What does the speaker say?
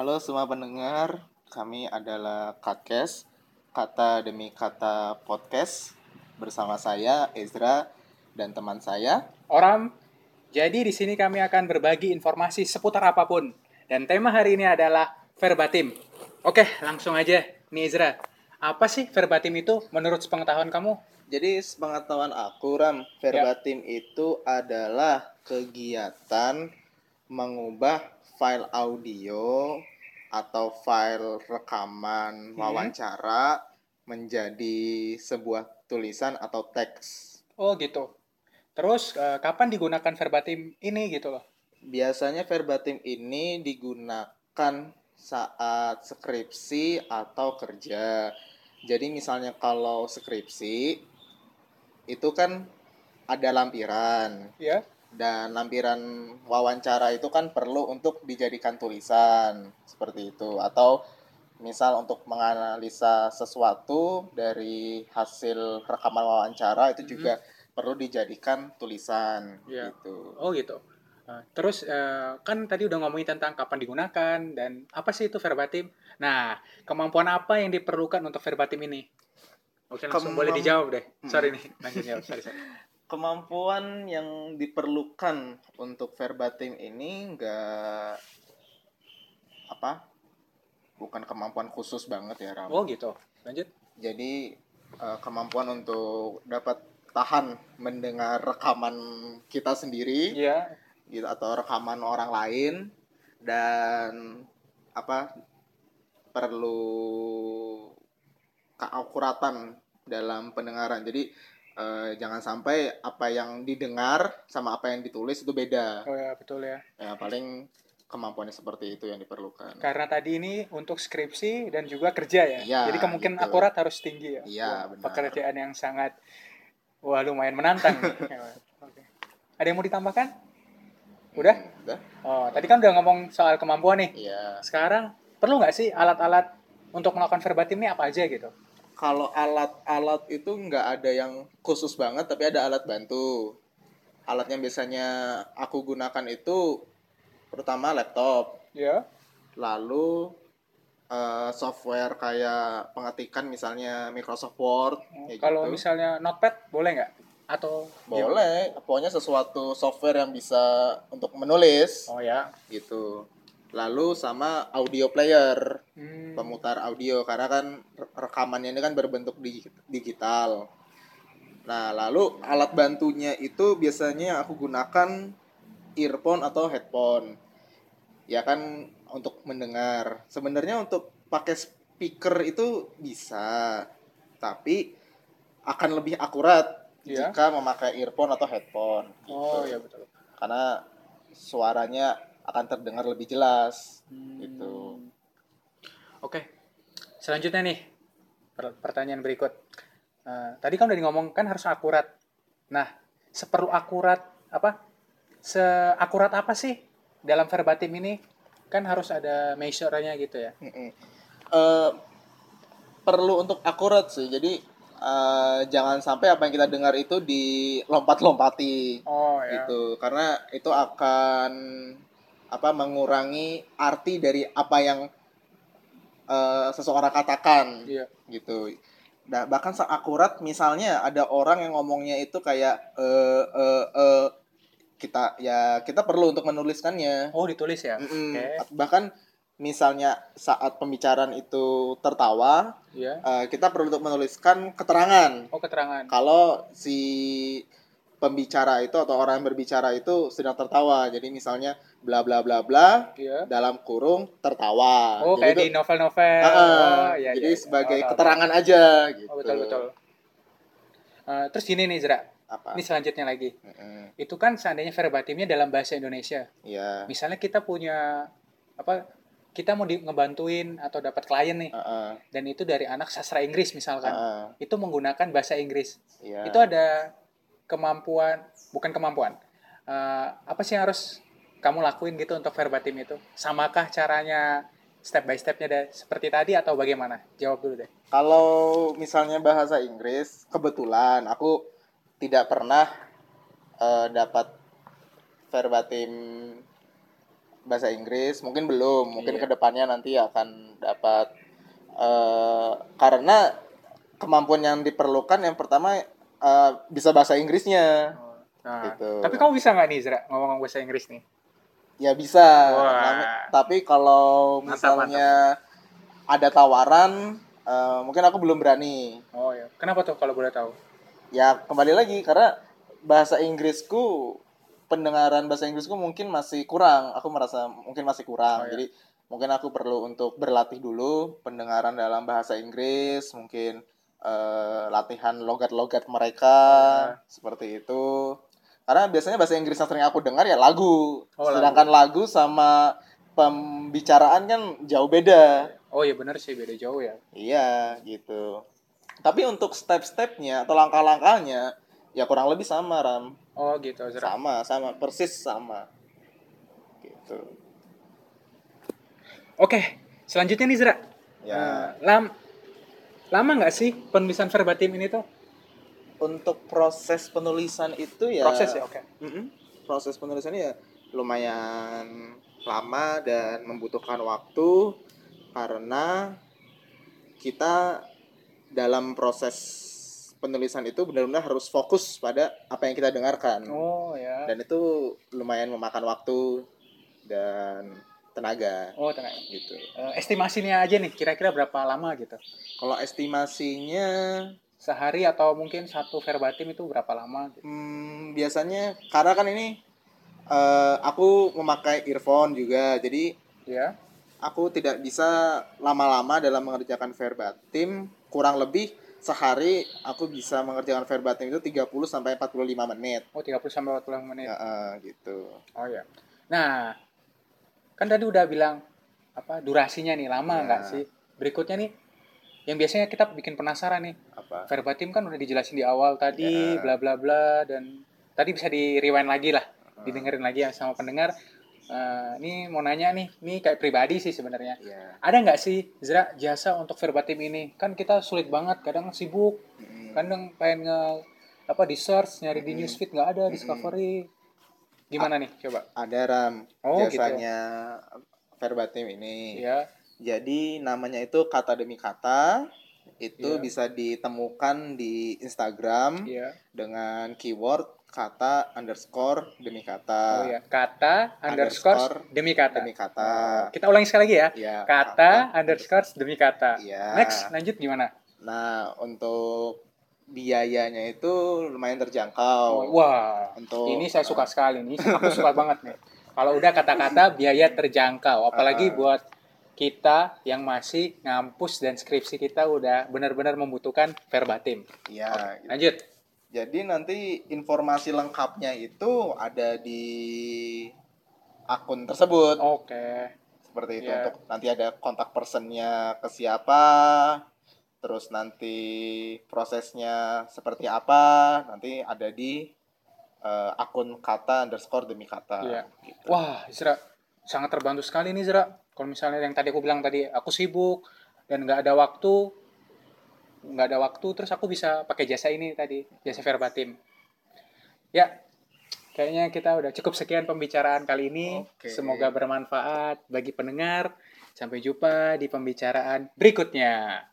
Halo semua pendengar, kami adalah Katkes, kata demi kata podcast bersama saya Ezra dan teman saya. Oram. Jadi di sini kami akan berbagi informasi seputar apa pun. Dan tema hari ini adalah verbatim. Oke, langsung aja. Nih Ezra, apa sih verbatim itu menurut sepengetahuan kamu? Jadi sepengetahuan aku Ram, verbatim itu adalah kegiatan mengubah file audio atau file rekaman Hmm. wawancara menjadi sebuah tulisan atau teks. Oh gitu. Terus eh, kapan digunakan verbatim ini gitu loh? Biasanya verbatim ini digunakan saat skripsi atau kerja. Jadi misalnya kalau skripsi itu kan ada lampiran Ya. Dan lampiran wawancara itu kan perlu untuk dijadikan tulisan seperti itu atau misal untuk menganalisa sesuatu dari hasil rekaman wawancara itu juga perlu dijadikan tulisan Iya. gitu. Oh gitu. Eh, Terus eh, kan tadi udah ngomongin tentang kapan digunakan dan apa sih itu verbatim. Nah, kemampuan apa yang diperlukan untuk verbatim ini? Oke, langsung Kemam- boleh dijawab deh. Hmm. Sorry nih, langsung jawab. Sorry, sorry. kemampuan yang diperlukan untuk verbatim ini enggak apa bukan kemampuan khusus banget ya Ram. Oh gitu. Lanjut. Jadi eh, kemampuan untuk dapat tahan mendengar rekaman kita sendiri Iya. gitu atau rekaman orang lain dan apa perlu keakuratan dalam pendengaran. Jadi eh, jangan sampai apa yang didengar sama apa yang ditulis itu beda. Oh ya, betul ya. Ya paling kemampuannya seperti itu yang diperlukan. Karena tadi ini untuk skripsi dan juga kerja ya. Iya, Jadi kemungkinan gitu. akurat harus tinggi ya. Iya, benar. Pekerjaan yang sangat wah lumayan menantang. nih. Oke. Ada yang mau ditambahkan? Udah? Hmm, udah. Oh, tadi kan udah ngomong soal kemampuan nih. Iya. Sekarang perlu nggak sih alat-alat untuk melakukan verbatim ini apa aja gitu? Kalau alat-alat itu nggak ada yang khusus banget, tapi ada alat bantu. Alat yang biasanya aku gunakan itu pertama laptop, Ya. lalu eh, software kayak pengetikan misalnya Microsoft Word, kayak Kalau gitu. misalnya notepad boleh nggak? Atau boleh, pokoknya sesuatu software yang bisa untuk menulis, Oh ya. gitu. Lalu sama audio player, Hmm. pemutar audio karena kan rekamannya ini kan berbentuk digi- digital. Nah, lalu alat bantunya itu biasanya aku gunakan earphone atau headphone. Ya kan untuk mendengar. Sebenarnya untuk pakai speaker itu bisa, tapi akan lebih akurat Iya. jika memakai earphone atau headphone. Oh gitu. ya betul. Karena suaranya akan terdengar lebih jelas Hmm. gitu. Oke, selanjutnya nih pertanyaan berikut. Eh, tadi kan udah ngomong kan harus akurat. Nah, seperlu akurat apa? Seakurat apa sih dalam verbatim ini? Kan harus ada measure-nya gitu ya. Eh, perlu untuk akurat sih. Jadi eh, jangan sampai apa yang kita dengar itu dilompat-lompati Oh ya. gitu. Karena itu akan apa mengurangi arti dari apa yang eh, seseorang katakan Iya. gitu. Nah, bahkan sangat akurat misalnya ada orang yang ngomongnya itu kayak eh eh eh kita ya kita perlu untuk menuliskannya. Oh, ditulis ya. Mm-mm. Oke. Bahkan misalnya saat pembicaraan itu tertawa, Iya. eh, kita perlu untuk menuliskan keterangan. Oh, keterangan. Kalau si pembicara itu atau orang yang berbicara itu sedang tertawa. Jadi misalnya bla bla bla bla Iya. dalam kurung tertawa. Oh, Jadi kayak itu- di novel-novel. Ah, oh, iya, jadi iya. sebagai Oh, keterangan aja gitu. Oh, betul betul. Eh, terus gini nih, Zra. Apa? Ini selanjutnya lagi. Mm-mm. Itu kan seandainya verbatimnya dalam bahasa Indonesia. Iya. misalnya kita punya apa kita mau di, ngebantuin atau dapat klien nih Heeh. dan itu dari anak sastra Inggris misalkan Heeh. itu menggunakan bahasa Inggris Iya. itu ada kemampuan bukan kemampuan. Eh, apa sih yang harus kamu lakuin gitu untuk verbatim itu? Samakah caranya step by stepnya deh seperti tadi atau bagaimana? Jawab dulu deh. Kalau misalnya bahasa Inggris, kebetulan aku tidak pernah eh, dapat verbatim bahasa Inggris. Mungkin belum mungkin Iya. ke depannya nanti akan dapat. Eh karena kemampuan yang diperlukan yang pertama eh, bisa bahasa Inggrisnya Nah, Gitu. Tapi kamu bisa nggak nih Zra ngomong bahasa Inggris nih? ya bisa Wah. Tapi kalau Mantap, misalnya ada tawaran eh, mungkin aku belum berani Oh ya. Kenapa tuh kalau boleh tahu? ya kembali lagi karena bahasa Inggrisku pendengaran bahasa Inggrisku mungkin masih kurang aku merasa mungkin masih kurang Oh, iya. jadi mungkin aku perlu untuk berlatih dulu pendengaran dalam bahasa Inggris mungkin eh, latihan logat-logat mereka Oh, seperti itu karena biasanya bahasa Inggris yang sering aku dengar ya lagu Oh, sedangkan lagu sama pembicaraan kan jauh beda Oh ya benar sih beda jauh ya. Iya gitu. Tapi untuk step-stepnya atau langkah-langkahnya ya kurang lebih sama Ram. Oh gitu Zra. Sama, sama persis sama. Gitu. Oke, selanjutnya nih Zra. Ya Eh, lam lama nggak sih penulisan verbatim ini tuh? untuk proses penulisan itu ya Proses ya, oke. Mm-mm. Proses penulisannya ya lumayan lama dan membutuhkan waktu karena kita dalam proses penulisan itu benar-benar harus fokus pada apa yang kita dengarkan. Oh ya. dan itu lumayan memakan waktu dan tenaga Oh tenang. gitu. Eh, estimasinya aja nih, kira-kira berapa lama gitu? Kalau estimasinya Sehari atau mungkin satu verbatim itu berapa lama? Gitu? hmm, biasanya karena kan ini eh, aku memakai earphone juga, jadi Ya. aku tidak bisa lama-lama dalam mengerjakan verbatim. Kurang lebih sehari aku bisa mengerjakan verbatim itu 30 sampai 45 menit. Oh 30 sampai 40 menit. Ya, eh, gitu. Oh ya. Nah, kan tadi udah bilang apa durasinya nih lama Ya. nggak sih? Berikutnya nih, yang biasanya kita bikin penasaran nih. Apa? Verbatim kan udah dijelasin di awal tadi, Ya. bla bla bla dan tadi bisa di rewind lagi lah, didengerin lagi ya sama pendengar. Eh, ini mau nanya nih, ini kayak pribadi sih sebenarnya. Ya. Ada nggak sih Zra jasa untuk verbatim ini? Kan kita sulit banget, kadang sibuk, Mm. kadang pengen nge apa di search nyari di Mm. newsfeed nggak ada, discovery. Gimana nih? Coba. Ada ram Oh, gitu. jasanya verbatim ini. Ya. Jadi namanya itu kata demi kata. Itu Iya. bisa ditemukan di Instagram Iya. dengan keyword kata underscore demi kata. Oh ya, kata underscore Underscore demi kata. Demi kata. Oh, kita ulangi sekali lagi ya. Ya, Kata underscore demi kata. Iya. Next, lanjut gimana? Nah, untuk biayanya itu lumayan terjangkau. Oh, wah, Untuk ini saya suka sekali nih. Aku suka banget nih. Kalau udah kata-kata biaya terjangkau, apalagi Ah. buat kita yang masih ngampus dan skripsi kita udah benar-benar membutuhkan verbatim. Iya, gitu. Lanjut. Jadi nanti informasi lengkapnya itu ada di akun tersebut. Oke. Seperti itu Iya. untuk nanti ada kontak personnya ke siapa, terus nanti prosesnya seperti apa, nanti ada di eh, akun kata underscore demi kata. Iya. Gitu. Wah, Zra, sangat terbantu sekali nih Zra. Kalau misalnya yang tadi aku bilang tadi, aku sibuk dan nggak ada waktu, nggak ada waktu, terus aku bisa pakai jasa ini tadi, jasa verbatim. Ya, kayaknya kita udah cukup sekian pembicaraan kali ini. Oke. Semoga bermanfaat bagi pendengar. Sampai jumpa di pembicaraan berikutnya.